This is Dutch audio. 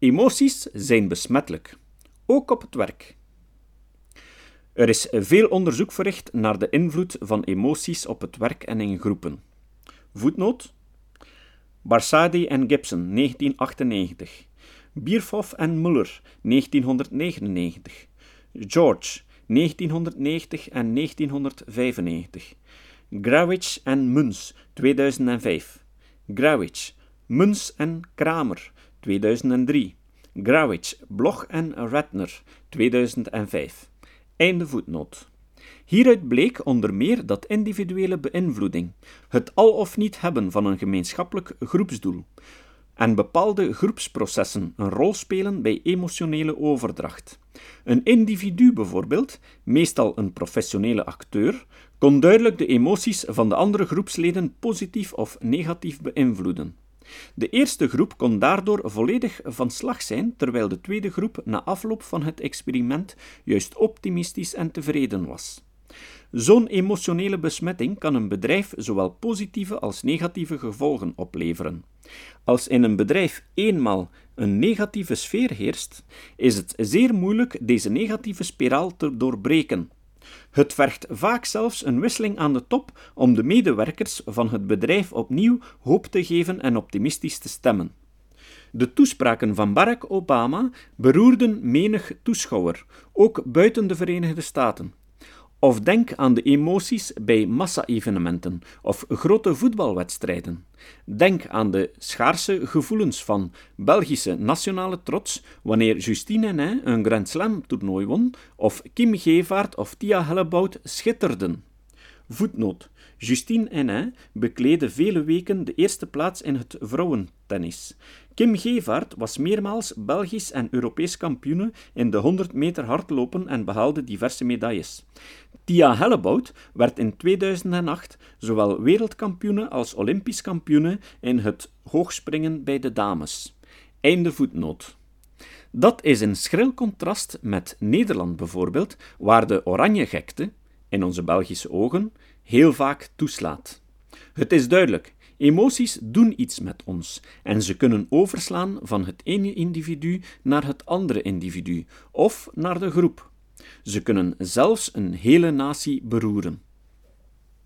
Emoties zijn besmettelijk, ook op het werk. Er is veel onderzoek verricht naar de invloed van emoties op het werk en in groepen. Voetnoot: Barsadi en Gibson, 1998. Bierhoff en Muller, 1999. George, 1990 en 1995. Grawitsch en Muns, 2005. Grawitsch, Muns en Kramer, 2003. Grawitsch, Bloch en Ratner, 2005. Einde voetnoot. Hieruit bleek onder meer dat individuele beïnvloeding, het al of niet hebben van een gemeenschappelijk groepsdoel, en bepaalde groepsprocessen een rol spelen bij emotionele overdracht. Een individu bijvoorbeeld, meestal een professionele acteur, kon duidelijk de emoties van de andere groepsleden positief of negatief beïnvloeden. De eerste groep kon daardoor volledig van slag zijn, terwijl de tweede groep na afloop van het experiment juist optimistisch en tevreden was. Zo'n emotionele besmetting kan een bedrijf zowel positieve als negatieve gevolgen opleveren. Als in een bedrijf eenmaal een negatieve sfeer heerst, is het zeer moeilijk deze negatieve spiraal te doorbreken. Het vergt vaak zelfs een wisseling aan de top om de medewerkers van het bedrijf opnieuw hoop te geven en optimistisch te stemmen. De toespraken van Barack Obama beroerden menig toeschouwer, ook buiten de Verenigde Staten. Of denk aan de emoties bij massa-evenementen of grote voetbalwedstrijden. Denk aan de schaarse gevoelens van Belgische nationale trots wanneer Justine Henin een Grand Slam toernooi won of Kim Gevaert of Tia Hellebout schitterden. Voetnoot. Justine Henin bekleedde vele weken de eerste plaats in het vrouwentennis. Kim Gevaert was meermaals Belgisch en Europees kampioene in de 100 meter hardlopen en behaalde diverse medailles. Tia Hellebout werd in 2008 zowel wereldkampioene als Olympisch kampioene in het hoogspringen bij de dames. Einde voetnoot. Dat is in schril contrast met Nederland bijvoorbeeld, waar de oranje gekte, in onze Belgische ogen, heel vaak toeslaat. Het is duidelijk, emoties doen iets met ons en ze kunnen overslaan van het ene individu naar het andere individu of naar de groep. Ze kunnen zelfs een hele natie beroeren.